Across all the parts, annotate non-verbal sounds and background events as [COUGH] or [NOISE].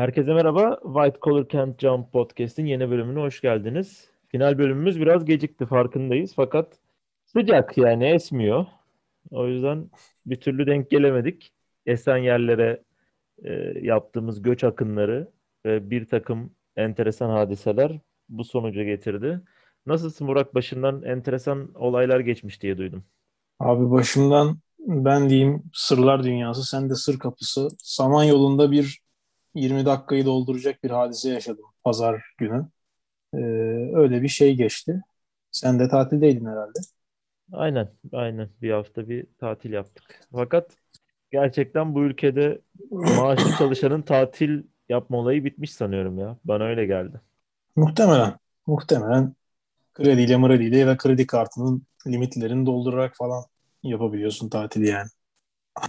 Herkese merhaba. White Collar Can't Jump Podcast'in yeni bölümüne hoş geldiniz. Final bölümümüz biraz gecikti farkındayız fakat sıcak yani esmiyor. O yüzden bir türlü denk gelemedik. Esen yerlere e, yaptığımız göç akınları ve bir takım enteresan hadiseler bu sonuca getirdi. Nasılsın Burak? Başından enteresan olaylar geçmiş diye duydum. Abi başımdan ben diyeyim sırlar dünyası, sen de sır kapısı. Saman yolunda bir 20 dakikayı dolduracak bir hadise yaşadım pazar günü. Ee, öyle bir şey geçti. Sen de tatildeydin herhalde. Aynen, aynen. Bir hafta bir tatil yaptık. Fakat gerçekten bu ülkede maaşlı [CLEARS THROAT] çalışanın tatil yapma olayı bitmiş sanıyorum ya. Bana öyle geldi. Muhtemelen. Muhtemelen krediyle mrediyle ya da kredi kartının limitlerini doldurarak falan yapabiliyorsun tatili yani.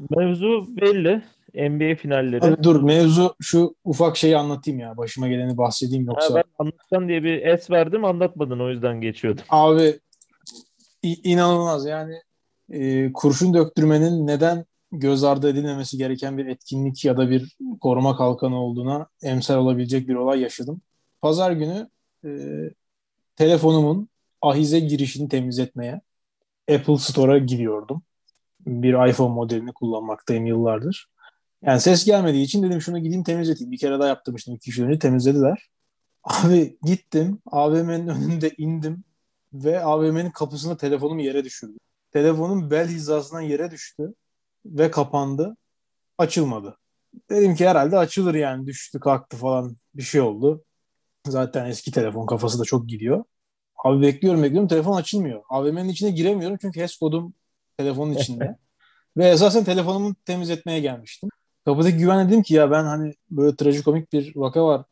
Mevzu belli. NBA finalleri. Abi dur mevzu şu ufak şeyi anlatayım ya. Başıma geleni bahsedeyim yoksa. Ha, ben anlatsan diye bir es verdim anlatmadın o yüzden geçiyordum. Abi inanılmaz yani e, kurşun döktürmenin neden göz ardı edilmemesi gereken bir etkinlik ya da bir koruma kalkanı olduğuna emsal olabilecek bir olay yaşadım. Pazar günü e, telefonumun ahize girişini temizletmeye Apple Store'a giriyordum. Bir iPhone modelini kullanmaktayım yıllardır. Yani ses gelmediği için dedim şunu gideyim temizleteyim. Bir kere daha yaptırmıştım iki kişi önce temizlediler. Abi gittim AVM'nin önünde indim ve AVM'nin kapısında telefonumu yere düşürdüm. Telefonum bel hizasından yere düştü ve kapandı. Açılmadı. Dedim ki herhalde açılır yani düştü kalktı falan bir şey oldu. Zaten eski telefon kafası da çok gidiyor. Abi bekliyorum bekliyorum telefon açılmıyor. AVM'nin içine giremiyorum çünkü HES kodum telefonun içinde. [LAUGHS] Ve esasen telefonumu temizletmeye gelmiştim. Kapıdaki güven dedim ki ya ben hani böyle trajikomik bir vaka var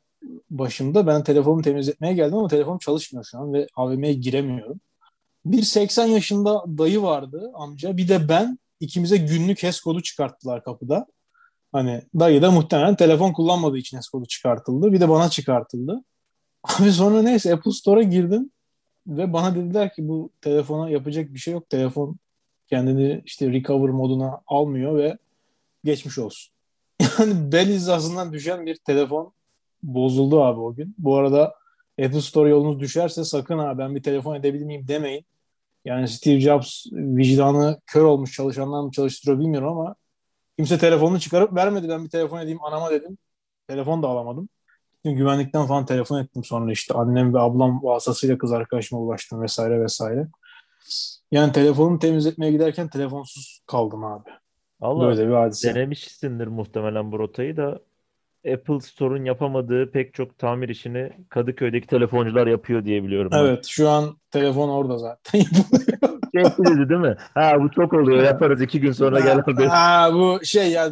başımda. Ben telefonumu temizletmeye geldim ama telefonum çalışmıyor şu an ve AVM'ye giremiyorum. Bir 80 yaşında dayı vardı amca. Bir de ben ikimize günlük HES kodu çıkarttılar kapıda. Hani dayı da muhtemelen telefon kullanmadığı için HES kodu çıkartıldı. Bir de bana çıkartıldı. [LAUGHS] Abi sonra neyse Apple Store'a girdim ve bana dediler ki bu telefona yapacak bir şey yok. Telefon kendini işte recover moduna almıyor ve geçmiş olsun. Yani bel hizasından düşen bir telefon bozuldu abi o gün. Bu arada Apple Store yolunuz düşerse sakın ha ben bir telefon edebilir miyim demeyin. Yani Steve Jobs vicdanı kör olmuş çalışanlar mı çalıştırıyor bilmiyorum ama kimse telefonunu çıkarıp vermedi. Ben bir telefon edeyim anama dedim. Telefon da alamadım. Şimdi güvenlikten falan telefon ettim sonra işte annem ve ablam vasıtasıyla kız arkadaşıma ulaştım vesaire vesaire. Yani telefonumu temizletmeye giderken telefonsuz kaldım abi. Allah Böyle bir hadise. Denemişsindir muhtemelen bu rotayı da Apple Store'un yapamadığı pek çok tamir işini Kadıköy'deki telefoncular yapıyor diye biliyorum. Evet ben. şu an telefon orada zaten [LAUGHS] şey dedi değil mi? Ha bu çok oluyor yaparız iki gün sonra gel abi. Ha bu şey ya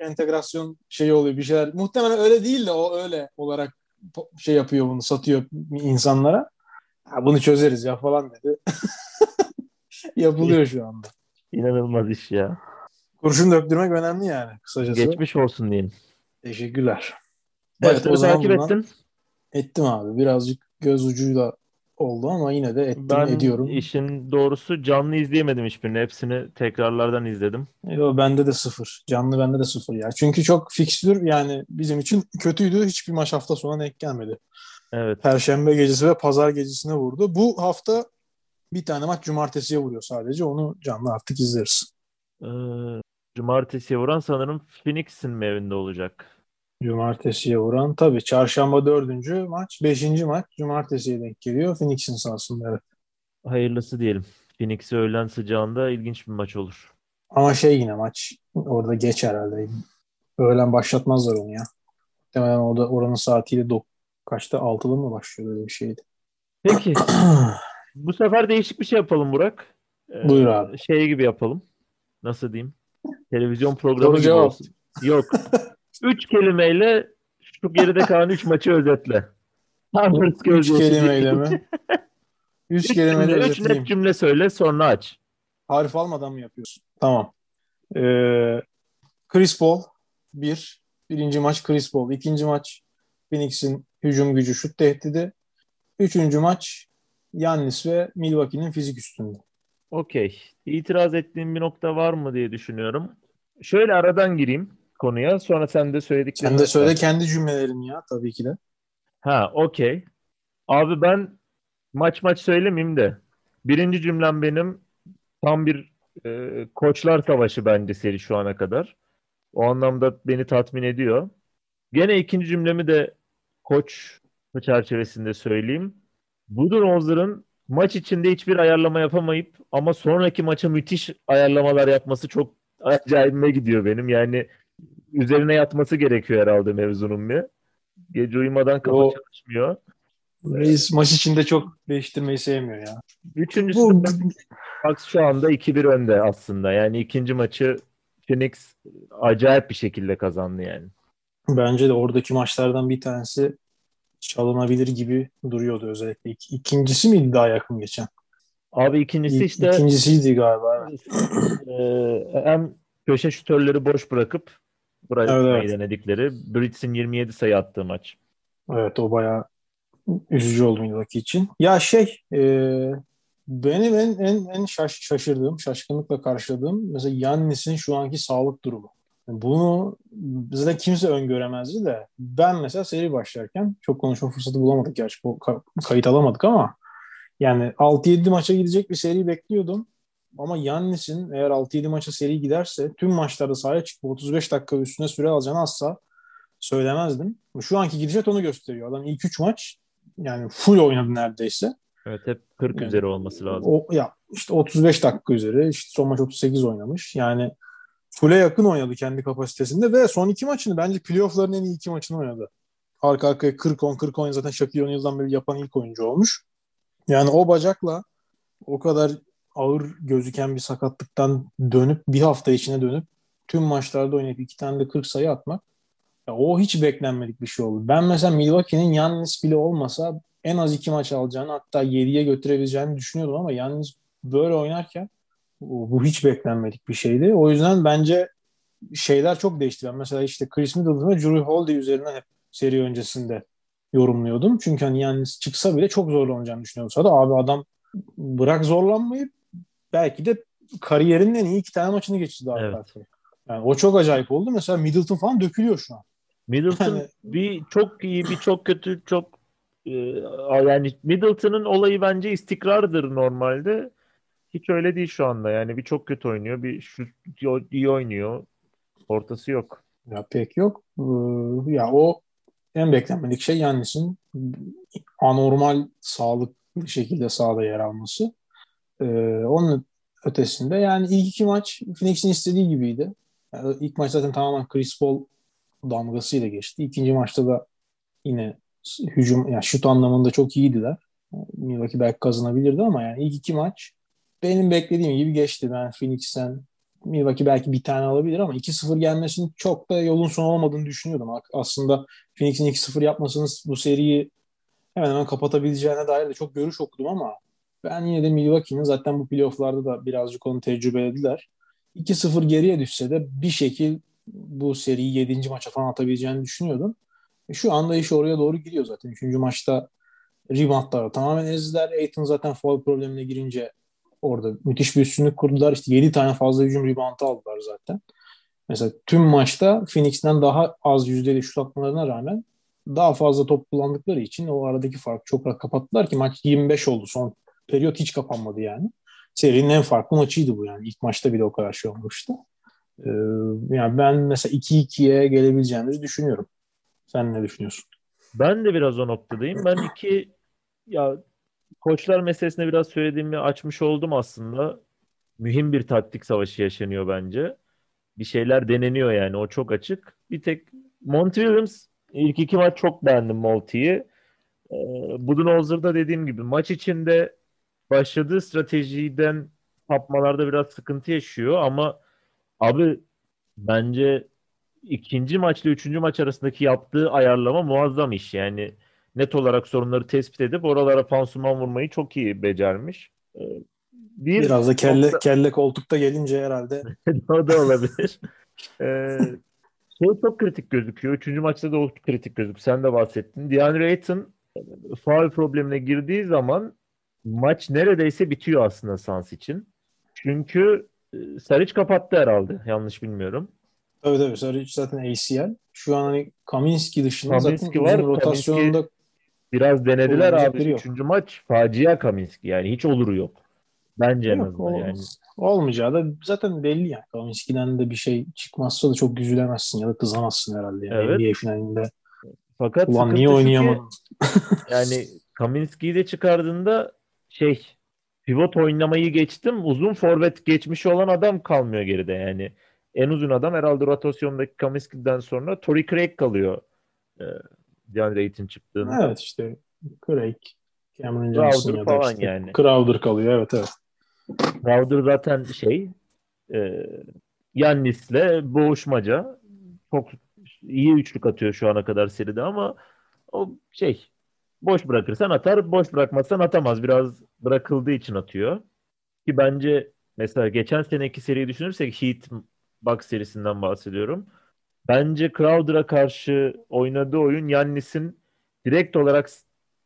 entegrasyon şeyi oluyor bir şeyler. Muhtemelen öyle değil de o öyle olarak şey yapıyor bunu satıyor insanlara. Ha, bunu çözeriz ya falan dedi. [LAUGHS] Yapılıyor şu anda. İnanılmaz iş ya. Kurşun döktürmek önemli yani kısacası. Geçmiş olsun diyeyim. Teşekkürler. Evet, evet o takip ettin. Ettim abi. Birazcık göz ucuyla oldu ama yine de ettim ben ediyorum. Ben işin doğrusu canlı izleyemedim hiçbirini. Hepsini tekrarlardan izledim. Yo, bende de sıfır. Canlı bende de sıfır ya. Çünkü çok fikstür yani bizim için kötüydü. Hiçbir maç hafta sonu denk gelmedi. Evet. Perşembe gecesi ve pazar gecesine vurdu. Bu hafta bir tane maç cumartesiye vuruyor sadece. Onu canlı artık izleriz. Ee, cumartesiye vuran sanırım Phoenix'in mi evinde olacak? Cumartesiye vuran tabii. Çarşamba dördüncü maç. Beşinci maç cumartesiye denk geliyor. Phoenix'in sahasında evet. Hayırlısı diyelim. Phoenix'i öğlen sıcağında ilginç bir maç olur. Ama şey yine maç orada geç herhalde. Öğlen başlatmazlar onu ya. Muhtemelen orada oranın saatiyle dok- kaçta? Altıda mı başlıyor öyle bir şeydi. Peki. [CLEARS THROAT] Bu sefer değişik bir şey yapalım Burak. Ee, Buyur abi. Şey gibi yapalım. Nasıl diyeyim? Televizyon programı cevap. olsun. Yok. [LAUGHS] üç kelimeyle şu geride kalan üç maçı özetle. üç kelimeyle mi? üç, üç kelimeyle cümle, Üç net cümle söyle sonra aç. Harf almadan mı yapıyorsun? Tamam. Ee, Chris Paul bir. Birinci maç Chris Paul. İkinci maç Phoenix'in hücum gücü şut tehdidi. Üçüncü maç Yannis ve Milwaukee'nin fizik üstünlüğü. Okey. İtiraz ettiğim bir nokta var mı diye düşünüyorum. Şöyle aradan gireyim. konuya. Sonra sen de söylediklerini. Sen de söyle kendi cümlelerini ya tabii ki de. Ha okey. Abi ben maç maç söylemeyeyim de. Birinci cümlem benim tam bir e, koçlar savaşı bence seri şu ana kadar. O anlamda beni tatmin ediyor. Gene ikinci cümlemi de koç çerçevesinde söyleyeyim. Budenholzer'ın maç içinde hiçbir ayarlama yapamayıp ama sonraki maça müthiş ayarlamalar yapması çok acayibime gidiyor benim. Yani üzerine yatması gerekiyor herhalde mevzunun bir. Gece uyumadan kafa O- çalışmıyor. Reis maç içinde çok değiştirmeyi sevmiyor ya. Üçüncüsü Bu Bucks şu anda 2-1 önde aslında. Yani ikinci maçı Phoenix acayip bir şekilde kazandı yani. bence de oradaki maçlardan bir tanesi çalınabilir gibi duruyordu özellikle. İk- İkincisi miydi daha yakın geçen? Abi ikincisi İ- işte İkincisiydi galiba. evet. e, hem köşe şütörleri boş bırakıp bırakmayı Evet, evet. denedikleri Brits'in 27 sayı attığı maç. Evet o bayağı üzücü oldu Milwaukee için. Ya şey e, benim en en en şaş- şaşırdığım, şaşkınlıkla karşıladığım mesela Yannis'in şu anki sağlık durumu. Bunu zaten kimse öngöremezdi de ben mesela seri başlarken çok konuşma fırsatı bulamadık gerçi bu ka- kayıt alamadık ama yani 6-7 maça gidecek bir seri bekliyordum. Ama Yannis'in eğer 6-7 maça seri giderse tüm maçlarda sahaya çıkıp 35 dakika üstüne süre alacağını asla söylemezdim. Şu anki gidişat onu gösteriyor. Adam ilk 3 maç yani full oynadı neredeyse. Evet hep 40 Yani üzeri olması lazım. O ya işte 35 dakika üzeri, işte son maç 38 oynamış. Yani full'e yakın oynadı kendi kapasitesinde ve son iki maçını bence playoff'ların en iyi iki maçını oynadı. Arka arkaya 40-10 40-10 zaten Shaquille O'Neal'dan beri yapan ilk oyuncu olmuş. Yani o bacakla o kadar ağır gözüken bir sakatlıktan dönüp bir hafta içine dönüp tüm maçlarda oynayıp iki tane de 40 sayı atmak ya o hiç beklenmedik bir şey oldu. Ben mesela Milwaukee'nin Yannis bile olmasa en az iki maç alacağını hatta 7'ye götürebileceğini düşünüyordum ama Yannis böyle oynarken bu hiç beklenmedik bir şeydi. O yüzden bence şeyler çok değişti. Ben mesela işte Chris Middleton ve Drew Holiday üzerinden hep seri öncesinde yorumluyordum. Çünkü hani Yannis çıksa bile çok zorlanacağını düşünüyordum. Sonra da abi adam bırak zorlanmayıp belki de kariyerinin en iyi iki tane maçını geçirdi arka Evet. Yani o çok acayip oldu. Mesela Middleton falan dökülüyor şu an. Middleton Yani- bir çok iyi bir çok kötü çok e, yani Middleton'ın olayı bence istikrardır normalde. Hiç öyle değil şu anda. Yani bir çok kötü oynuyor, bir şu iyi oynuyor. Ortası yok. Ya pek yok. Ee, ya o en beklenmedik şey Yannis'in anormal sağlıklı şekilde sahada yer alması. Ee, onun ötesinde yani ilk iki maç Phoenix'in istediği gibiydi. Yani ilk maç zaten tamamen Chris Paul damgasıyla geçti. İkinci maçta da yine hücum yani şut anlamında çok iyiydiler. Milwaukee belki kazanabilirdi ama yani ilk iki maç benim beklediğim gibi geçti. Ben Phoenix'ten Milwaukee belki bir tane alabilir ama 2-0 gelmesinin çok da yolun sonu olmadığını düşünüyordum. Aslında Phoenix'in 2-0 yapmasının bu seriyi hemen hemen kapatabileceğine dair de çok görüş okudum ama ben yine de Milwaukee'nin zaten bu playofflarda da birazcık onu tecrübelediler. 2-0 geriye düşse de bir şekil bu seriyi 7. maça falan atabileceğini düşünüyordum. E şu anda iş oraya doğru gidiyor zaten. Üçüncü maçta reboundları tamamen ezdiler. Aiton zaten foul problemine girince orada müthiş bir üstünlük kurdular. İşte 7 tane fazla hücum reboundu aldılar zaten. Mesela tüm maçta Phoenix'ten daha az yüzdeli şut atmalarına rağmen daha fazla top kullandıkları için o aradaki farkı çok rahat kapattılar ki maç 25 oldu. Son periyot hiç kapanmadı yani. Serinin en farklı maçıydı bu yani. İlk maçta bile o kadar şey olmuştu. Ee, yani ben mesela 2-2'ye gelebileceğimizi düşünüyorum. Sen ne düşünüyorsun? Ben de biraz o noktadayım. Ben iki ya koçlar meselesine biraz söylediğimi açmış oldum aslında. Mühim bir taktik savaşı yaşanıyor bence. Bir şeyler deneniyor yani o çok açık. Bir tek Monty Williams ilk iki maç çok beğendim Monty'yi. Ee, Budenholzer'da dediğim gibi maç içinde başladığı stratejiden sapmalarda biraz sıkıntı yaşıyor ama abi bence ikinci maçla üçüncü maç arasındaki yaptığı ayarlama muazzam iş. Yani net olarak sorunları tespit edip oralara pansuman vurmayı çok iyi becermiş. Ee, Bir Biraz da kelle, nokta- kelle koltukta gelince herhalde [LAUGHS] o da olabilir. Ee, şey çok kritik gözüküyor. Üçüncü maçta da o kritik gözüküyor. Sen de bahsettin. DeAndre Ayton faul problemine girdiği zaman maç neredeyse bitiyor aslında Suns için. Çünkü e, Saric kapattı herhalde. Yanlış bilmiyorum. Tabii tabii. Saric zaten ACL. Şu an hani Kaminski dışında Kaminski zaten var. rotasyonunda Kaminski biraz denediler abi. yok. Üçüncü maç facia Kaminski. Yani hiç oluru yok. Bence en yok, azından yani. Olmayacağı da zaten belli yani. Kaminski'den de bir şey çıkmazsa da çok üzülemezsin ya da kızamazsın herhalde. Yani Evet. NBA finalinde. Fakat Ulan niye oynayamadın? [LAUGHS] Yani Kaminski'yi de çıkardığında şey pivot oynamayı geçtim. Uzun forvet geçmişi olan adam kalmıyor geride yani. En uzun adam herhalde rotasyondaki Kaminski'den sonra Torrey Craig kalıyor. Ee, DeAndre Ayton çıktığında. Evet işte Craig, Cameron Crowder Johnson ya da falan işte yani. Crowder kalıyor. Evet evet. Crowder zaten şey e, Yannis'le boğuşmaca. Çok iyi üçlük atıyor şu ana kadar seride ama o şey boş bırakırsan atar, boş bırakmazsan atamaz. Biraz bırakıldığı için atıyor. Ki bence mesela geçen seneki seriyi düşünürsek Heat Bucks serisinden bahsediyorum. Bence Crowder'a karşı oynadığı oyun Yannis'in direkt olarak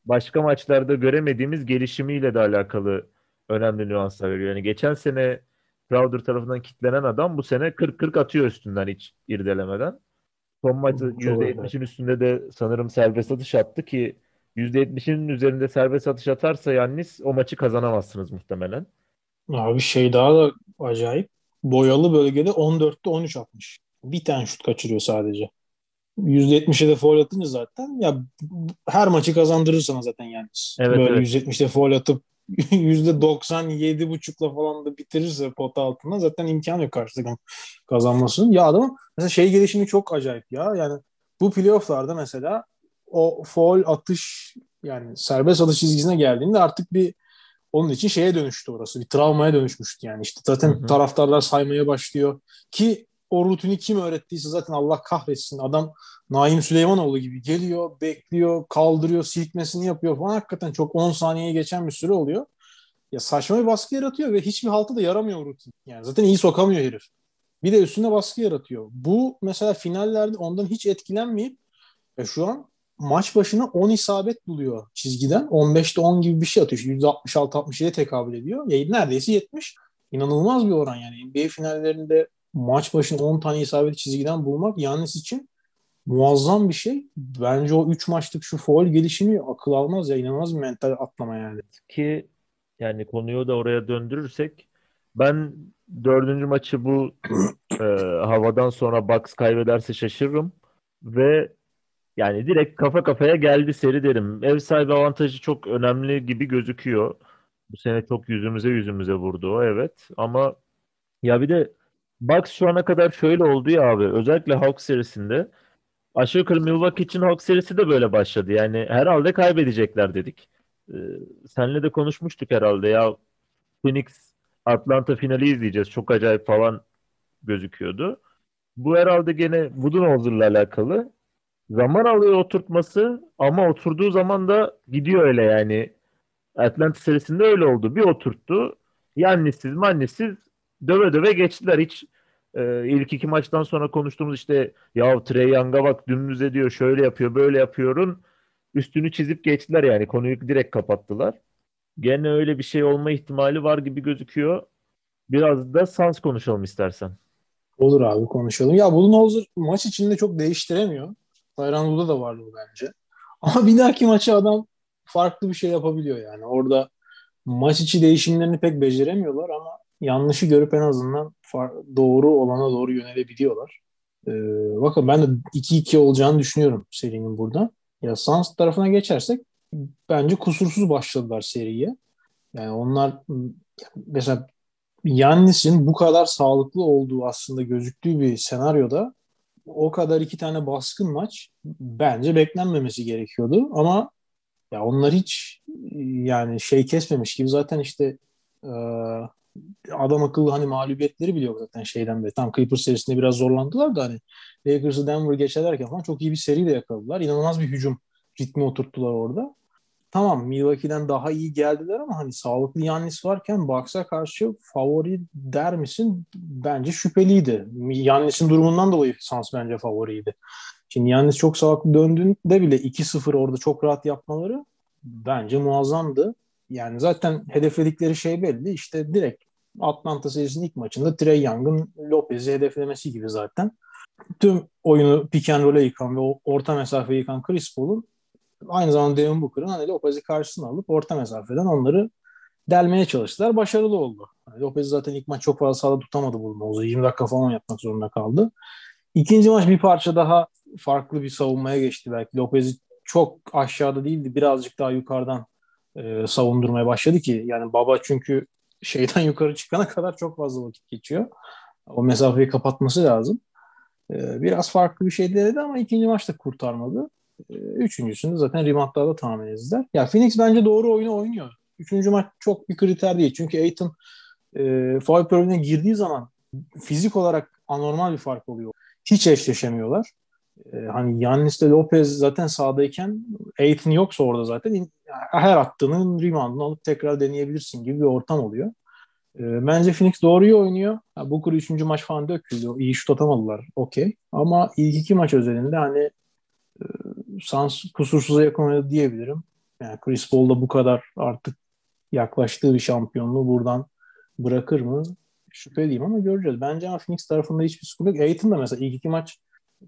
başka maçlarda göremediğimiz gelişimiyle de alakalı önemli nüanslar veriyor. Yani geçen sene Crowder tarafından kitlenen adam bu sene 40-40 atıyor üstünden hiç irdelemeden. Son maçta Çok öyle. %70'in üstünde de sanırım serbest atış attı ki %70'in üzerinde serbest atış atarsa Yannis o maçı kazanamazsınız muhtemelen. Abi şey daha da acayip. Boyalı bölgede 14'te 13 atmış. Bir tane şut kaçırıyor sadece. %70'e de foul atınca zaten ya her maçı kazandırır sana zaten yani. Evet, Böyle evet. %70'de foul atıp [LAUGHS] %97,5'la falan da bitirirse pota altında zaten imkan yok karşı takım kazanmasının. Ya adamın mesela şey gelişimi çok acayip ya. Yani bu playofflarda mesela o foul atış yani serbest atış çizgisine geldiğinde artık bir onun için şeye dönüştü orası. Bir travmaya dönüşmüştü yani. İşte zaten Hı hı. taraftarlar saymaya başlıyor. Ki o rutini kim öğrettiyse zaten Allah kahretsin. Adam Naim Süleymanoğlu gibi geliyor, bekliyor, kaldırıyor, silkmesini yapıyor falan. Hakikaten çok 10 saniyeye geçen bir süre oluyor. Ya saçma bir baskı yaratıyor ve hiçbir halta da yaramıyor rutin. Yani zaten iyi sokamıyor herif. Bir de üstüne baskı yaratıyor. Bu mesela finallerde ondan hiç etkilenmeyip e, şu an maç başına 10 isabet buluyor çizgiden. 15'te 10 gibi bir şey atıyor. İşte %66-67'ye tekabül ediyor. Ya neredeyse 70. İnanılmaz bir oran yani. NBA finallerinde maç başına 10 tane isabet çizgiden bulmak Yannis için muazzam bir şey. Bence o 3 maçlık şu foul gelişimi akıl almaz ya. inanılmaz bir mental atlama yani. Ki yani konuyu da oraya döndürürsek ben dördüncü maçı bu e, havadan sonra Bucks kaybederse şaşırırım ve yani direkt kafa kafaya geldi seri derim. Ev sahibi avantajı çok önemli gibi gözüküyor. Bu sene çok yüzümüze yüzümüze vurdu o evet ama ya bir de Bucks şu ana kadar şöyle oldu ya abi özellikle Hawks serisinde aşağı yukarı Milwaukee için Hawks serisi de böyle başladı. Yani herhalde kaybedecekler dedik. Ee, senle de konuşmuştuk herhalde ya Phoenix Atlanta finali izleyeceğiz. Çok acayip falan gözüküyordu. Bu herhalde gene Budenholzer'la alakalı. Zaman alıyor oturtması ama oturduğu zaman da gidiyor öyle yani. Atlanta serisinde öyle oldu. Bir oturttu. Yannissiz mannisiz döve döve geçtiler. Hiç e, ilk iki maçtan sonra konuştuğumuz işte ya Trey Young'a bak dümdüz ediyor şöyle yapıyor böyle yapıyorun üstünü çizip geçtiler yani konuyu direkt kapattılar. Gene öyle bir şey olma ihtimali var gibi gözüküyor. Biraz da Suns konuşalım istersen. Olur abi konuşalım. Ya Budenholzer maç içinde çok değiştiremiyor. Tyronn Lue'da da vardı bu bence. [LAUGHS] Ama bir dahaki maçı adam farklı bir şey yapabiliyor yani. Orada maç içi değişimlerini pek beceremiyorlar ama yanlışı görüp en azından doğru olana doğru yönelebiliyorlar. Ee, bakın ben de 2-2 olacağını düşünüyorum serinin burada. Ya Suns tarafına geçersek bence kusursuz başladılar seriye. Yani onlar mesela Yannis'in bu kadar sağlıklı olduğu aslında gözüktüğü bir senaryoda o kadar iki tane baskın maç bence beklenmemesi gerekiyordu ama ya onlar hiç yani şey kesmemiş gibi zaten işte e, adam akıllı hani mağlubiyetleri biliyor zaten şeyden beri. Tam Clippers serisinde biraz zorlandılar da hani Lakers'ı Denver geçerlerken falan çok iyi bir seri de yakaladılar. İnanılmaz bir hücum ritmi oturttular orada. Tamam Milwaukee'den daha iyi geldiler ama hani sağlıklı Yannis varken Bucks'a karşı favori der misin? Bence şüpheliydi. Yannis'in durumundan dolayı Suns bence favoriydi. Şimdi Yannis çok sağlıklı döndüğünde bile 2-0 orada çok rahat yapmaları bence muazzamdı. Yani zaten hedefledikleri şey belli. İşte direkt Atlanta serisinin ilk maçında Trey Young'ın Lopez'i hedeflemesi gibi zaten. tüm oyunu pick and roll'e yıkan ve orta mesafeyi yıkan Chris Paul'un aynı zamanda Devin Booker'ın hani Lopez'i karşısına alıp orta mesafeden onları delmeye çalıştılar. Başarılı oldu. Yani Lopez zaten ilk maç çok fazla sahada tutamadı Bulmaz'ı. 20 dakika falan yapmak zorunda kaldı. İkinci maç bir parça daha farklı bir savunmaya geçti belki. Lopez'i çok aşağıda değildi. Birazcık daha yukarıdan e, savundurmaya başladı ki yani baba çünkü şeyden [LAUGHS] yukarı çıkana kadar çok fazla vakit geçiyor. O mesafeyi kapatması lazım. E, biraz farklı bir şey denedi ama ikinci maçta kurtarmadı. E, üçüncüsünde zaten reboundlarda tahmin ettiler. Ya Phoenix bence doğru oyunu oynuyor. Üçüncü maç çok bir kriter değil. Çünkü Aiton e, foul girdiği zaman fizik olarak anormal bir fark oluyor. Hiç eşleşemiyorlar. E, hani Yannis de Lopez zaten sahadayken Aiton yoksa orada zaten her attığının reboundunu alıp tekrar deneyebilirsin gibi bir ortam oluyor. E, bence Phoenix doğru iyi oynuyor. Ya, Booker 3. maç falan döküldü. İyi şut atamadılar. Okey. Ama ilk iki maç özelinde hani e, Sans kusursuza yakın oynadı diyebilirim. Yani Chris Paul da bu kadar artık yaklaştığı bir şampiyonluğu buradan bırakır mı? Şüpheliyim ama göreceğiz. Bence Phoenix tarafında hiçbir sıkıntı yok. Aiton da mesela ilk iki maç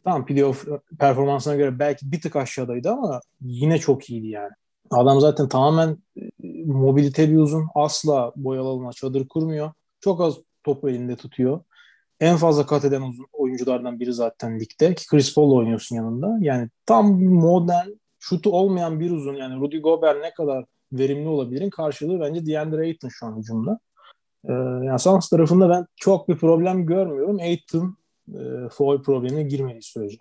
tamam playoff performansına göre belki bir tık aşağıdaydı ama yine çok iyiydi yani. Adam zaten tamamen e, mobilite bir uzun. Asla boyalı çadır kurmuyor. Çok az topu elinde tutuyor. En fazla kat eden uzun oyunculardan biri zaten ligde. Ki Chris Paul oynuyorsun yanında. Yani tam modern, şutu olmayan bir uzun. Yani Rudy Gobert ne kadar verimli olabilirin karşılığı bence DeAndre Ayton şu an hücumda. Ee, yani Suns tarafında ben çok bir problem görmüyorum. Ayton e, foul problemine girmediği sürece.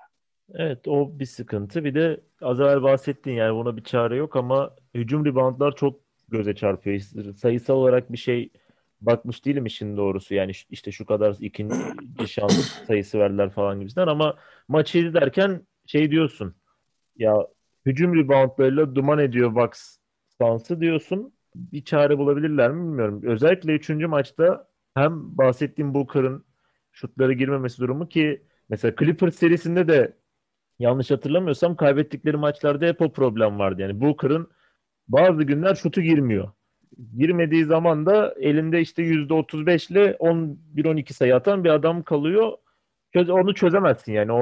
Evet o bir sıkıntı. Bir de az evvel bahsettin yani buna bir çare yok ama hücum reboundlar çok göze çarpıyor. Sayısal olarak bir şey bakmış değilim işin doğrusu. Yani işte şu kadar ikinci şans sayısı verdiler falan gibisinden ama maçı izlerken şey diyorsun. Ya hücum reboundlarıyla duman ediyor Bucks Suns'ı diyorsun. Bir çare bulabilirler mi bilmiyorum. Özellikle üçüncü maçta hem bahsettiğim Booker'ın şutları girmemesi durumu ki mesela Clippers serisinde de yanlış hatırlamıyorsam kaybettikleri maçlarda hep o problem vardı. Yani Booker'ın bazı günler şutu girmiyor. Girmediği zaman da elinde işte %35 ile 11-12 sayı atan bir adam kalıyor. Onu çözemezsin yani. O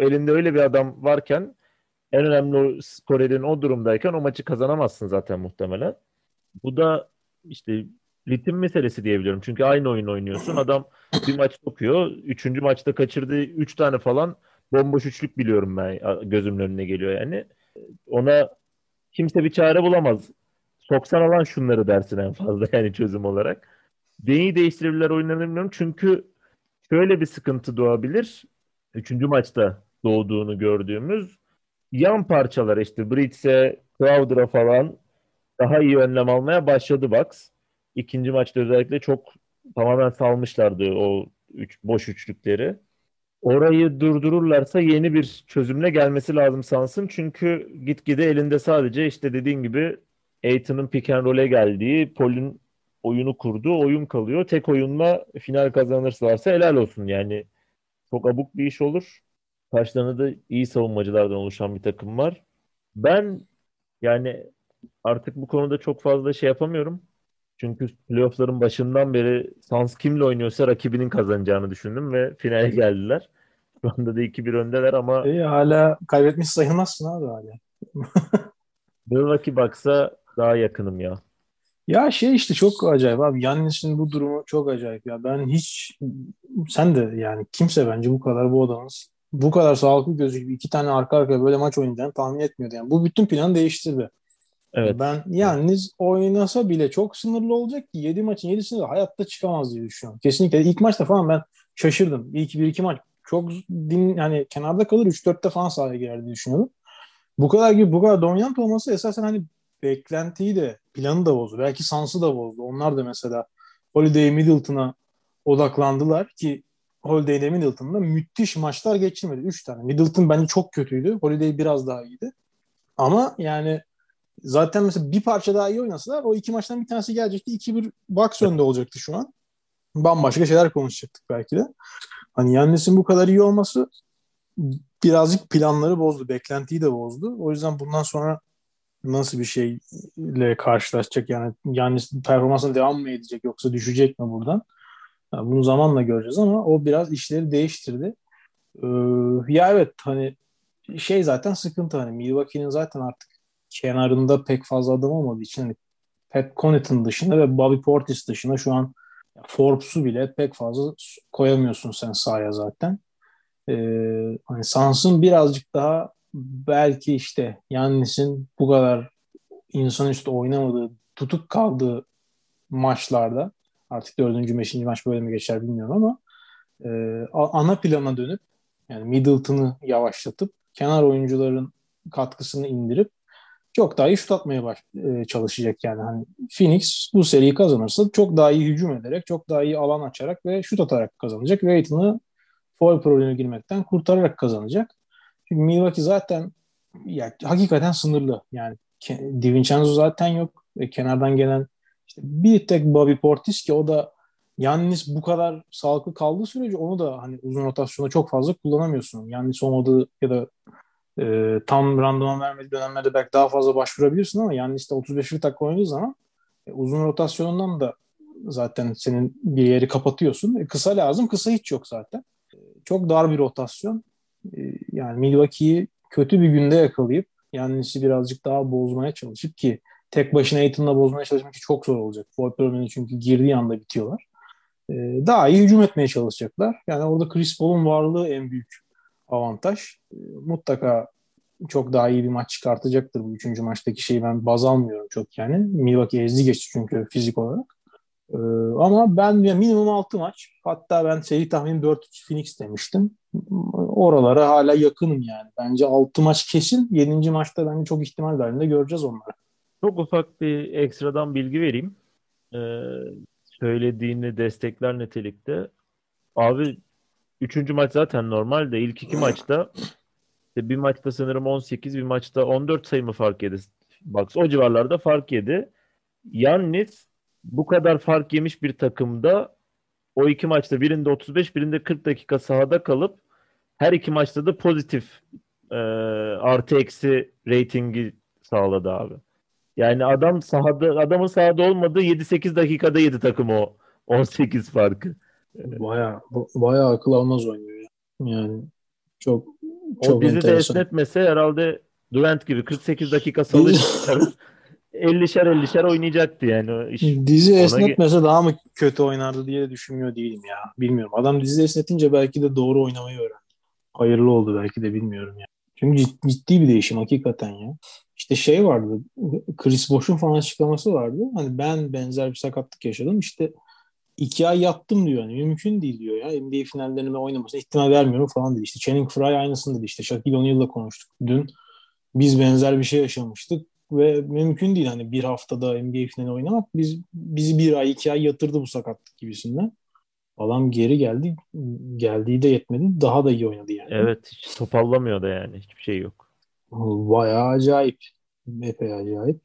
elinde öyle bir adam varken en önemli skorerin o durumdayken o maçı kazanamazsın zaten muhtemelen. Bu da işte ritim meselesi diyebiliyorum. Çünkü aynı oyun oynuyorsun. Adam bir maç sokuyor. Üçüncü maçta kaçırdığı üç tane falan bomboş üçlük biliyorum ben. Gözümün önüne geliyor yani. Ona kimse bir çare bulamaz. Soksan alan şunları dersin en fazla yani çözüm olarak. Neyi değiştirebilirler oyunlarını bilmiyorum. Çünkü şöyle bir sıkıntı doğabilir. Üçüncü maçta doğduğunu gördüğümüz yan parçalar işte Brits'e, Crowder'a falan daha iyi önlem almaya başladı Bucks. İkinci maçta özellikle çok tamamen salmışlardı o üç, boş üçlükleri. Orayı durdururlarsa yeni bir çözümle gelmesi lazım sansın. Çünkü gitgide elinde sadece işte dediğin gibi Aiton'un pick and roll'e geldiği, Paul'ün oyunu kurduğu oyun kalıyor. Tek oyunla final kazanırlarsa helal olsun. Yani çok abuk bir iş olur. Karşılarında da iyi savunmacılardan oluşan bir takım var. Ben yani artık bu konuda çok fazla şey yapamıyorum. Çünkü playoff'ların başından beri Suns kimle oynuyorsa rakibinin kazanacağını düşündüm ve finale geldiler. Şu anda da 2-1 öndeler ama İyi, hala kaybetmiş sayılmazsın abi hala. [LAUGHS] Milwaukee baksa daha yakınım ya. Ya şey işte çok acayip abi. Yannis'in bu durumu çok acayip ya. Ben hiç sen de yani kimse bence bu kadar bu adamın bu kadar sağlıklı gözüküp iki tane arka arkaya böyle maç oynayacağını tahmin etmiyordu. Yani bu bütün planı değiştirdi. Evet. Ben yalnız oynasa bile çok sınırlı olacak ki 7 maçın 7'sinde de hayatta çıkamaz diye düşünüyorum. Kesinlikle ilk maçta falan ben şaşırdım. İlk 1-2 maç çok din yani kenarda kalır 3-4'te falan sahaya girer diye düşünüyordum. Bu kadar gibi bu kadar dominant olması esasen hani beklentiyi de planı da bozdu. Belki Sans'ı da bozdu. Onlar da mesela Holiday Middleton'a odaklandılar ki Holiday ile Middleton'da müthiş maçlar geçirmedi. Üç tane. Middleton bence çok kötüydü. Holiday biraz daha iyiydi. Ama yani zaten mesela bir parça daha iyi oynasalar o iki maçtan bir tanesi gelecekti. 2-1 Bucks önde olacaktı şu an. Bambaşka şeyler konuşacaktık belki de. Hani Yannis'in bu kadar iyi olması birazcık planları bozdu. Beklentiyi de bozdu. O yüzden bundan sonra nasıl bir şeyle karşılaşacak yani Yannis performansına devam mı edecek yoksa düşecek mi buradan? Yani bunu zamanla göreceğiz ama o biraz işleri değiştirdi. Ee, ya evet hani şey zaten sıkıntı hani Milwaukee'nin zaten artık kenarında pek fazla adam olmadığı için hani Pat Connaughton dışında ve Bobby Portis dışında şu an Forbes'u bile pek fazla koyamıyorsun sen sahaya zaten. Ee, hani Suns'ın birazcık daha belki işte Yannis'in bu kadar insanüstü oynamadığı, tutuk kaldığı maçlarda artık dördüncü, beşinci maç böyle mi geçer bilmiyorum ama e, ana plana dönüp yani Middleton'ı yavaşlatıp kenar oyuncuların katkısını indirip çok daha iyi şut atmaya baş, e, çalışacak yani. Hani Phoenix bu seriyi kazanırsa çok daha iyi hücum ederek, çok daha iyi alan açarak ve şut atarak kazanacak. Ve Aiton'u foul problemi girmekten kurtararak kazanacak. Çünkü Milwaukee zaten ya, hakikaten sınırlı. Yani DiVincenzo zaten yok. ve kenardan gelen işte bir tek Bobby Portis ki o da Yannis bu kadar sağlıklı kaldığı sürece onu da hani uzun rotasyonda çok fazla kullanamıyorsun. Yannis olmadığı ya da e, tam randıman vermediği dönemlerde belki daha fazla başvurabilirsin ama Yannis de 35 dakika oynadığı zaman e, uzun rotasyonundan da zaten senin bir yeri kapatıyorsun. E, kısa lazım. Kısa hiç yok zaten. E, çok dar bir rotasyon. E, yani Milwaukee'yi kötü bir günde yakalayıp Yannis'i birazcık daha bozmaya çalışıp ki tek başına Aiton'la bozmaya çalışmak çok zor olacak. Foul problemini çünkü girdiği anda bitiyorlar. Ee, daha iyi hücum etmeye çalışacaklar. Yani orada Chris Paul'un varlığı en büyük avantaj. Ee, mutlaka çok daha iyi bir maç çıkartacaktır bu üçüncü maçtaki şeyi ben baz almıyorum çok yani. Milwaukee ezdi geçti çünkü fizik olarak. Ee, ama ben minimum 6 maç. Hatta ben seri tahminim 4-3 Phoenix demiştim. Oralara hala yakınım yani. Bence 6 maç kesin. 7. maçta bence çok ihtimal dahilinde göreceğiz onları. Çok ufak bir ekstradan bilgi vereyim. Ee, söylediğini destekler nitelikte. Abi üçüncü maç zaten normal de ilk iki maçta işte bir maçta sanırım 18 bir maçta 14 sayı mı fark yedi Bucks. O civarlarda fark yedi. Yannis bu kadar fark yemiş bir takımda o iki maçta birinde 35 birinde 40 dakika sahada kalıp her iki maçta da pozitif e, artı eksi ratingi sağladı abi. Yani adam sahada adamın sahada olmadığı 7-8 dakikada yedi takım o 18 farkı. Baya baya akıl almaz oynuyor. Yani çok çok o bizi enteresan. de esnetmese herhalde Durant gibi 48 dakika salı 50'şer 50'şer oynayacaktı yani. Iş dizi esnetmese ona... daha mı kötü oynardı diye düşünmüyor değilim ya. Bilmiyorum. Adam dizi esnetince belki de doğru oynamayı öğrendi. Hayırlı oldu belki de bilmiyorum ya. Çünkü ciddi bir değişim hakikaten ya. İşte şey vardı. Chris Bosh'un falan açıklaması vardı. Hani ben benzer bir sakatlık yaşadım. İşte iki ay yattım diyor. Yani mümkün değil diyor ya. NBA finallerine oynamasına ihtimal vermiyorum falan dedi. İşte Channing Frye aynısını dedi. İşte Shaquille O'Neal'la konuştuk dün. Biz benzer bir şey yaşamıştık ve mümkün değil hani bir haftada NBA finali oynamak. Biz bizi bir ay iki ay yatırdı bu sakatlık gibisinden. Adam geri geldi. Geldiği de yetmedi. Daha da iyi oynadı yani. Evet. Hiç topallamıyor da yani. Hiçbir şey yok. Bayağı acayip. Epey acayip.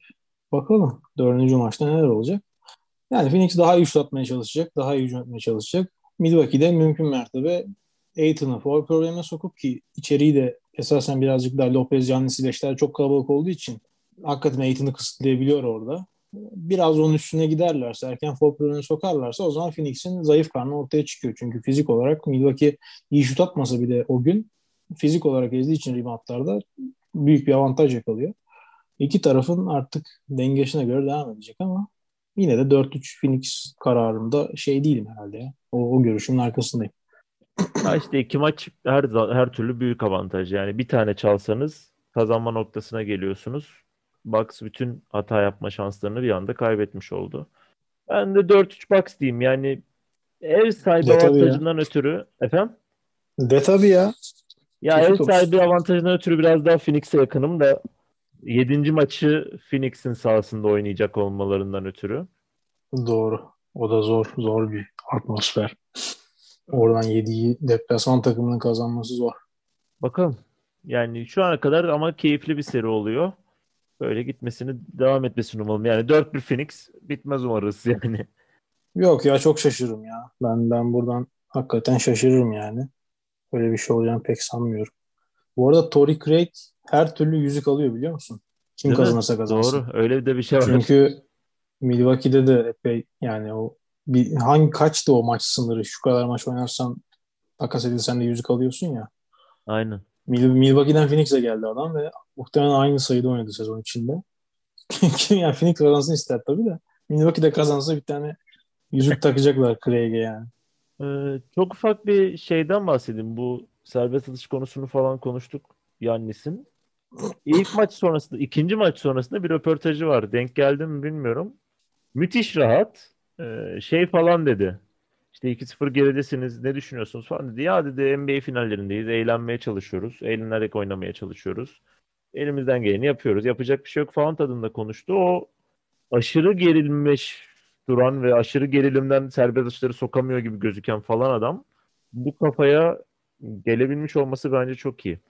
Bakalım. Dördüncü maçta neler olacak? Yani Phoenix daha iyi atmaya çalışacak. Daha iyi hücum etmeye çalışacak. Milwaukee'de mümkün mertebe Aiton'u foul problemine sokup ki içeriği de esasen birazcık daha Lopez, Giannis, beşler çok kalabalık olduğu için hakikaten Aiton'u kısıtlayabiliyor orada. Biraz onun üstüne giderlerse, erken foul problemine sokarlarsa o zaman Phoenix'in zayıf karnı ortaya çıkıyor. Çünkü fizik olarak Milwaukee iyi şut atmasa bile o gün fizik olarak ezdiği için reboundlarda büyük bir avantaj yakalıyor. İki tarafın artık dengesine göre devam edecek ama yine de 4-3 Phoenix kararında şey değilim herhalde ya. O, o görüşümün arkasındayım. Ya işte iki maç her her türlü büyük avantaj. Yani bir tane çalsanız kazanma noktasına geliyorsunuz. Bucks bütün hata yapma şanslarını bir anda kaybetmiş oldu. Ben de 4-3 Bucks diyeyim. Yani ev sahibi de avantajından ötürü efendim? De tabii ya. Ya ev sahibi avantajından ötürü biraz daha Phoenix'e yakınım da 7. maçı Phoenix'in sahasında oynayacak olmalarından ötürü. Doğru. O da zor. Zor bir atmosfer. Oradan 7'yi deplasman takımının kazanması zor. Bakalım. Yani şu ana kadar ama keyifli bir seri oluyor. Böyle gitmesini devam etmesini umalım. Yani 4-1 Phoenix bitmez umarız yani. Yok ya çok şaşırırım ya. Ben ben buradan hakikaten şaşırırım yani. Öyle bir şey olacağını pek sanmıyorum. Bu arada Tory Craig her türlü yüzük alıyor biliyor musun? Kim Değil kazanırsa mi? kazansın. Doğru. Öyle de bir şey var. Çünkü Milwaukee'de de epey yani o bir hangi kaçtı o maç sınırı? Şu kadar maç oynarsan takas edilsen de yüzük alıyorsun ya. Aynen. Milwaukee'den Phoenix'e geldi adam ve muhtemelen aynı sayıda oynadı sezon içinde. [LAUGHS] Kim yani Phoenix kazansın ister tabii de. Milwaukee'de kazansa bir tane yüzük takacaklar Craig'e yani. Ee, çok ufak bir şeyden bahsedeyim. Bu serbest atış konusunu falan konuştuk Yannis'in. İlk maç sonrasında, ikinci maç sonrasında bir röportajı var. Denk geldi mi bilmiyorum. Müthiş rahat. Ee, şey falan dedi. İşte 2-0 geridesiniz ne düşünüyorsunuz falan dedi. Ya dedi NBA finallerindeyiz. Eğlenmeye çalışıyoruz. Eğlenerek oynamaya çalışıyoruz. Elimizden geleni yapıyoruz. Yapacak bir şey yok falan tadında konuştu. O aşırı gerilmiş duran ve aşırı gerilimden serbest atışları sokamıyor gibi gözüken falan adam bu kafaya gelebilmiş olması bence çok iyi.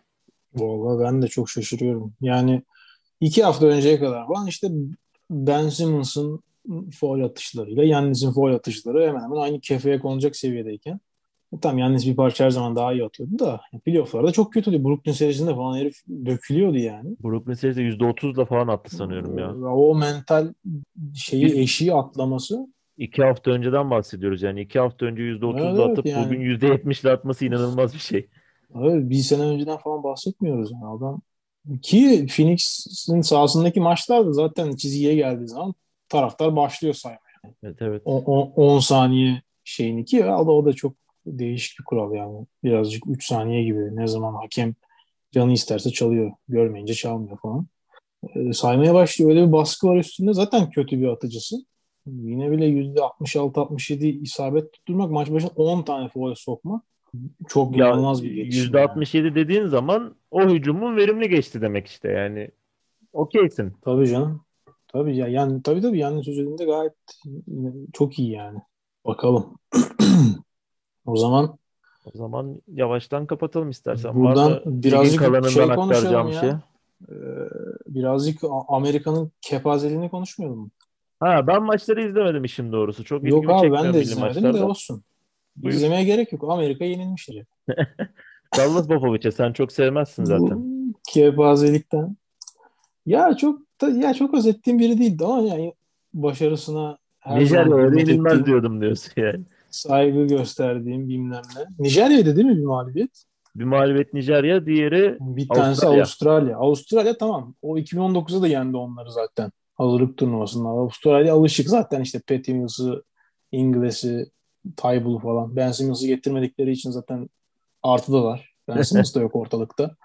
Vallahi ben de çok şaşırıyorum. Yani iki hafta önceye kadar falan işte Ben Simmons'ın foul atışlarıyla Yannis'in foul atışları hemen hemen aynı kefeye konacak seviyedeyken e tamam Yannis bir parça her zaman daha iyi atıyordu da playofflarda çok kötüydü. Brooklyn serisinde falan herif dökülüyordu yani. Brooklyn serisinde %30'la falan attı sanıyorum ya. O mental şeyi eşiği atlaması. İki hafta önceden bahsediyoruz yani. iki hafta önce %30'la evet, atıp yani. bugün %70'le atması inanılmaz bir şey. Evet, bir sene önceden falan bahsetmiyoruz yani adam. Ki Phoenix'in sahasındaki maçlarda zaten çizgiye geldiği zaman taraftar başlıyor saymaya. Evet evet. 10 saniye şeyini ki o da çok değişik bir kural yani. Birazcık 3 saniye gibi. Ne zaman hakem canı isterse çalıyor. Görmeyince çalmıyor falan. E, saymaya başlıyor. Öyle bir baskı var üstünde. Zaten kötü bir atıcısı. Yine bile %66-67 isabet tutturmak maç başına 10 tane foul sokma. Çok inanılmaz bir geçiş. %67 yani. dediğin zaman o hücumun verimli geçti demek işte yani. Okeysin. Tabii canım. Tabii ya yani tabii tabii yani sözünde gayet çok iyi yani. Bakalım. [CLEARS THROAT] O zaman o zaman yavaştan kapatalım istersen. Buradan birazcık şey konuşalım ya. Şey. Ee, birazcık Amerika'nın kepazeliğini konuşmayalım mı? Ha ben maçları izlemedim işin doğrusu. Çok Yok abi ben de izlemedim maçlarda. de olsun. Buyur. İzlemeye gerek yok. Amerika yenilmiştir. [LAUGHS] Dallas Popovic'e sen çok sevmezsin zaten. Bu kepazelikten. Ya çok da, ya çok özettiğim biri değildi ama yani başarısına her Nijerya yenilmez diyordum diyorsun yani saygı gösterdiğim bilmem ne. Nijerya'ydı değil mi bir mağlubiyet? Bir mağlubiyet Nijerya, diğeri bir tanesi Avustralya. Avustralya. Avustralya tamam. O 2019'da da yendi onları zaten. Hazırlık turnuvasında. Avustralya alışık zaten işte Pat Mills'ı, Inglis'i, Tybull'u falan. Ben Simmons'ı getirmedikleri için zaten artıdalar. Ben Simmons da yok ortalıkta.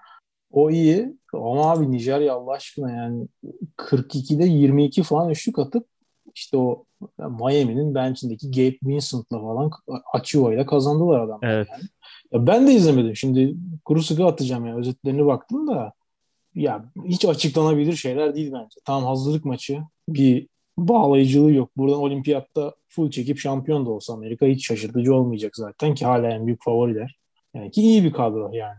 O iyi. Ama abi Nijerya Allah aşkına yani 42'de 22 falan üçlük atıp işte o Miami'nin bench'indeki Gabe Vincent'la falan ile kazandılar adam. Evet. Yani. Ya ben de izlemedim. Şimdi kuru sıkı atacağım ya. Özetlerine baktım da ya hiç açıklanabilir şeyler değil bence. Tam hazırlık maçı. Bir bağlayıcılığı yok. Buradan olimpiyatta full çekip şampiyon da olsa Amerika hiç şaşırtıcı olmayacak zaten ki hala en büyük favoriler. Yani ki iyi bir kadro yani.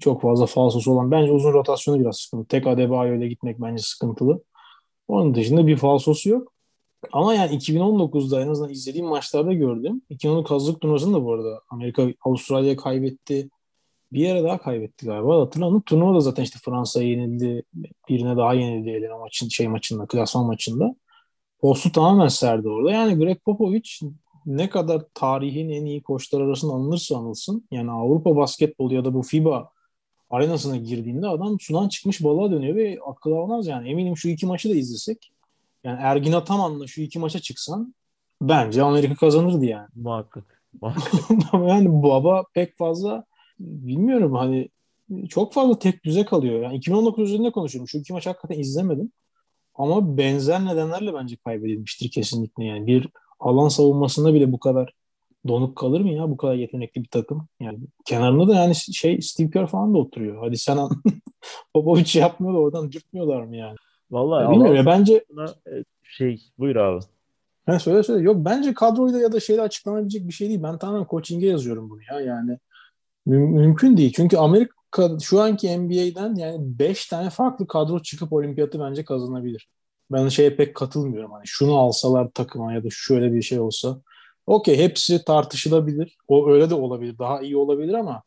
Çok fazla falsosu olan. Bence uzun rotasyonu biraz sıkıntı. Tek Adebayo ile gitmek bence sıkıntılı. Onun dışında bir falsosu yok. Ama yani 2019'da en azından izlediğim maçlarda gördüm. 2019 hazırlık turnuvasında da bu arada Amerika Avustralya'ya kaybetti. Bir yere daha kaybetti galiba. Hatırlamıyorum. Turnuva da zaten işte Fransa'ya yenildi. Birine daha yenildi elene maçın, şey maçında, klasman maçında. Postu tamamen serdi orada. Yani Greg Popovich ne kadar tarihin en iyi koçlar arasında anılırsa anılsın. Yani Avrupa basketbolu ya da bu FIBA arenasına girdiğinde adam sudan çıkmış balığa dönüyor ve akıl almaz yani. Eminim şu iki maçı da izlesek yani Ergin Ataman'la şu iki maça çıksan bence Amerika kazanırdı yani. Muhakkak. [LAUGHS] yani baba pek fazla bilmiyorum hani çok fazla tek düze kalıyor. Yani 2019 üzerinde konuşuyorum. Şu iki maç hakikaten izlemedim. Ama benzer nedenlerle bence kaybedilmiştir kesinlikle. Yani bir alan savunmasında bile bu kadar donuk kalır mı ya bu kadar yetenekli bir takım? Yani kenarında da yani şey Steve Kerr falan da oturuyor. Hadi sen [LAUGHS] Popovic yapmıyor da oradan dürtmüyorlar mı yani? Vallahi ya bilmiyorum ya bence e, şey buyur abi. Ha, söyle söyle. Yok bence kadroyla ya da şeyle açıklanabilecek bir şey değil. Ben tamamen coaching'e yazıyorum bunu ya. Yani mü- mümkün değil. Çünkü Amerika şu anki NBA'den yani 5 tane farklı kadro çıkıp olimpiyatı bence kazanabilir. Ben şeye pek katılmıyorum. Hani şunu alsalar takıma ya da şöyle bir şey olsa. Okey hepsi tartışılabilir. O öyle de olabilir. Daha iyi olabilir ama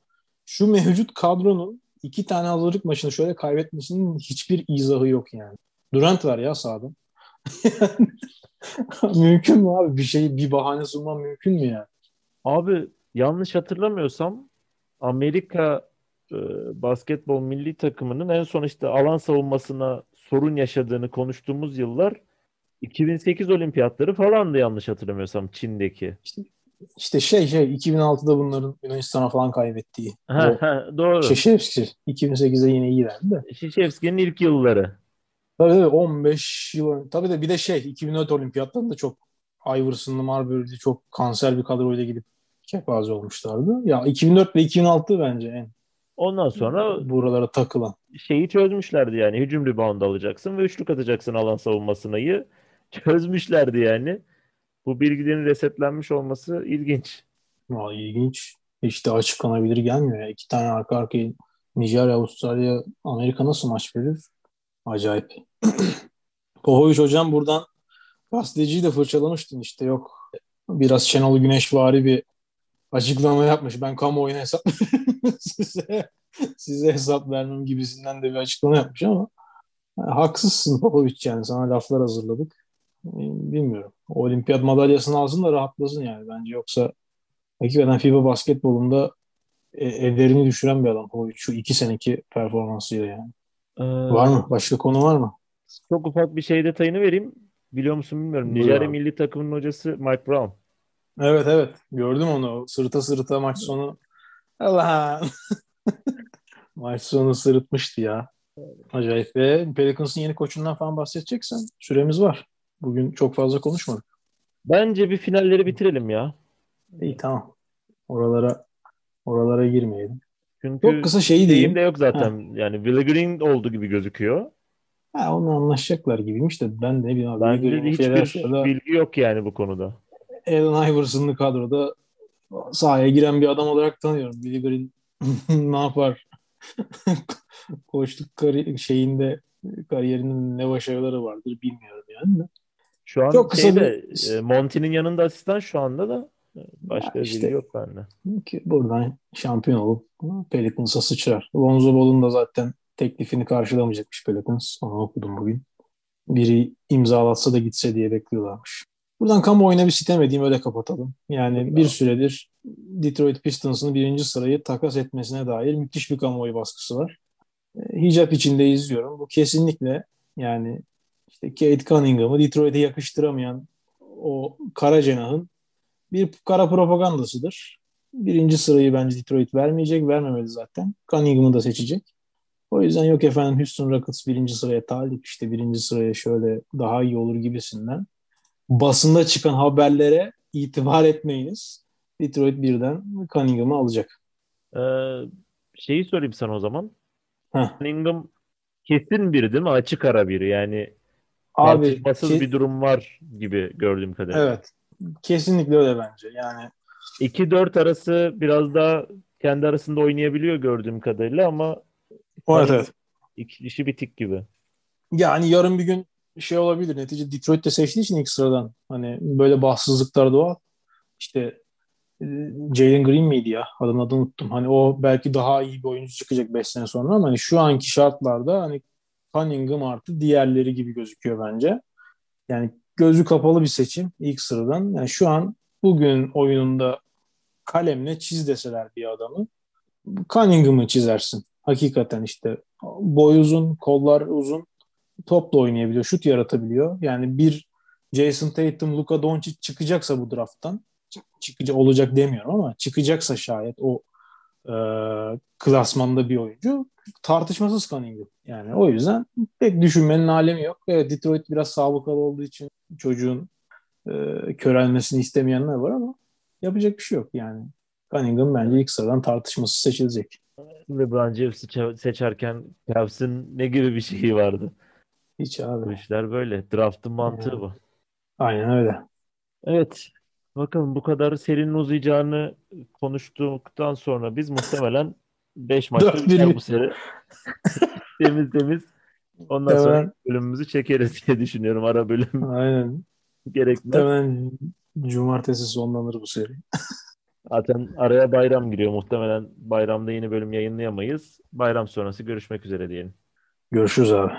şu mevcut kadronun iki tane hazırlık maçını şöyle kaybetmesinin hiçbir izahı yok yani. Durant var ya sahada. [LAUGHS] mümkün mü abi? Bir şey bir bahane sunman mümkün mü yani? Abi yanlış hatırlamıyorsam Amerika basketbol milli takımının en son işte alan savunmasına sorun yaşadığını konuştuğumuz yıllar 2008 olimpiyatları falandı yanlış hatırlamıyorsam Çin'deki. İşte, işte şey şey 2006'da bunların Yunanistan'a falan kaybettiği. Ha, ha, doğru. Şişevski 2008'de yine iyilerdi de. Şişevski'nin ilk yılları. Tabii tabii 15 yıl. Tabii de bir de şey 2004 olimpiyatlarında çok Iverson'lı Marbury'li çok kanser bir kadroyla gidip kepaze olmuşlardı. Ya 2004 ve 2006 bence en Ondan sonra buralara takılan. şeyi çözmüşlerdi yani. Hücum rebound alacaksın ve üçlük atacaksın alan savunmasınayı. [LAUGHS] Çözmüşlerdi yani. Bu bilgilerin resetlenmiş olması ilginç. Aa, ilginç. De açıklanabilir gelmiyor. Ya. İki tane arka arkaya Nijerya, Avustralya, Amerika nasıl maç verir? Acayip. [CLEARS THROAT] Pohoviç hocam buradan gazeteciyi de fırçalamıştın işte yok. Biraz Şenol Güneşvari bir açıklama yapmış. Ben kamuoyuna hesap [LAUGHS] size, size hesap vermem gibisinden de bir açıklama yapmış ama yani haksızsın Popovic yani sana laflar hazırladık. Bilmiyorum. O olimpiyat madalyasını alsın da rahatlasın yani bence yoksa hakikaten FIBA basketbolunda e, ederini düşüren bir adam Popovic şu iki seneki performansıyla yani. Ee, var mı? Başka konu var mı? Çok ufak bir şey detayını vereyim. Biliyor musun bilmiyorum. Nijerya milli takımının hocası Mike Brown. Evet evet. Gördüm onu. Sırıta sırıta maç sonu. Allah. [LAUGHS] maç sonu sırıtmıştı ya. Acayip. Ve Pelicans'ın yeni koçundan falan bahsedeceksen süremiz var. Bugün çok fazla konuşmadık. Bence bir finalleri bitirelim ya. İyi tamam. Oralara oralara girmeyelim. Çünkü çok kısa şeyi diyeyim. de yok zaten. Ha. Yani Willie Green oldu gibi gözüküyor. Ha, onu anlaşacaklar gibiymiş de ben de ne bileyim. Bence hiçbir bilgi yok yani bu konuda. Allen Iverson'lı kadroda sahaya giren bir adam olarak tanıyorum. Willie Green [LAUGHS] ne yapar? [LAUGHS] Koçluk kari- şeyinde kariyerinin ne başarıları vardır bilmiyorum yani. De. Şu an Çok kısa şeyde, bir... E, Monty'nin yanında asistan şu anda da başka ya işte, biri yok bende. Ki buradan şampiyon olup Pelicans'a sıçrar. Lonzo Ball'un da zaten teklifini karşılamayacakmış Pelicans. Onu okudum bugün. Biri imzalatsa da gitse diye bekliyorlarmış. Buradan kamuoyuna bir sitem edeyim öyle kapatalım. Yani bir süredir Detroit Pistons'ın birinci sırayı takas etmesine dair müthiş bir kamuoyu baskısı var. E, hicap içinde izliyorum. Bu kesinlikle yani işte Kate Cunningham'ı Detroit'e yakıştıramayan o kara cenahın bir kara propagandasıdır. Birinci sırayı bence Detroit vermeyecek. Vermemeli zaten. Cunningham'ı da seçecek. O yüzden yok efendim Houston Rockets birinci sıraya talip işte birinci sıraya şöyle daha iyi olur gibisinden. Basında çıkan haberlere itibar etmeyiniz. Detroit birden Cunningham'ı alacak. Ee, şeyi sorayım sana o zaman. Heh. Cunningham kesin biri değil mi? Açık ara biri yani Abi, tartışmasız bir durum var gibi gördüğüm kadarıyla. Evet. Kesinlikle öyle bence. Yani 2-4 arası biraz daha kendi arasında oynayabiliyor gördüğüm kadarıyla ama Evet evet. İki, işi bitik gibi. Yani yarın bir gün şey olabilir. Netice Detroit'te seçtiği için ilk sıradan. Hani böyle bahtsızlıklar doğal. İşte e, Jalen Green miydi ya? Adını adını unuttum. Hani o belki daha iyi bir oyuncu çıkacak 5 sene sonra ama hani şu anki şartlarda hani Cunningham artı diğerleri gibi gözüküyor bence. Yani gözü kapalı bir seçim ilk sıradan. Yani şu an bugün oyununda kalemle çiz deseler bir adamı Cunningham'ı çizersin. Hakikaten işte boy uzun, kollar uzun, topla oynayabiliyor, şut yaratabiliyor. Yani bir Jason Tatum, Luka Doncic çıkacaksa bu drafttan çıkacak olacak demiyorum ama çıkacaksa şayet o e, klasmanda bir oyuncu tartışmasız Cunningham. Yani o yüzden pek düşünmenin alemi yok. Evet Detroit biraz sağlıklı olduğu için çocuğun e, körelmesini istemeyenler var ama yapacak bir şey yok yani. Cunningham bence ilk sıradan tartışmasız seçilecek. LeBron James'i seçerken Cavs'ın ne gibi bir şeyi vardı? Hiç abi. Bu işler böyle. Draft'ın mantığı yani. bu. Aynen öyle. Evet. Bakalım bu kadar serinin uzayacağını konuştuktan sonra biz muhtemelen 5 maçta biter bu seri. temiz temiz. Ondan Hemen. sonra bölümümüzü çekeriz diye düşünüyorum ara bölüm. Aynen. Gerekmez. Hemen cumartesi sonlanır bu seri. Zaten araya bayram giriyor. Muhtemelen bayramda yeni bölüm yayınlayamayız. Bayram sonrası görüşmek üzere diyelim. Görüşürüz abi.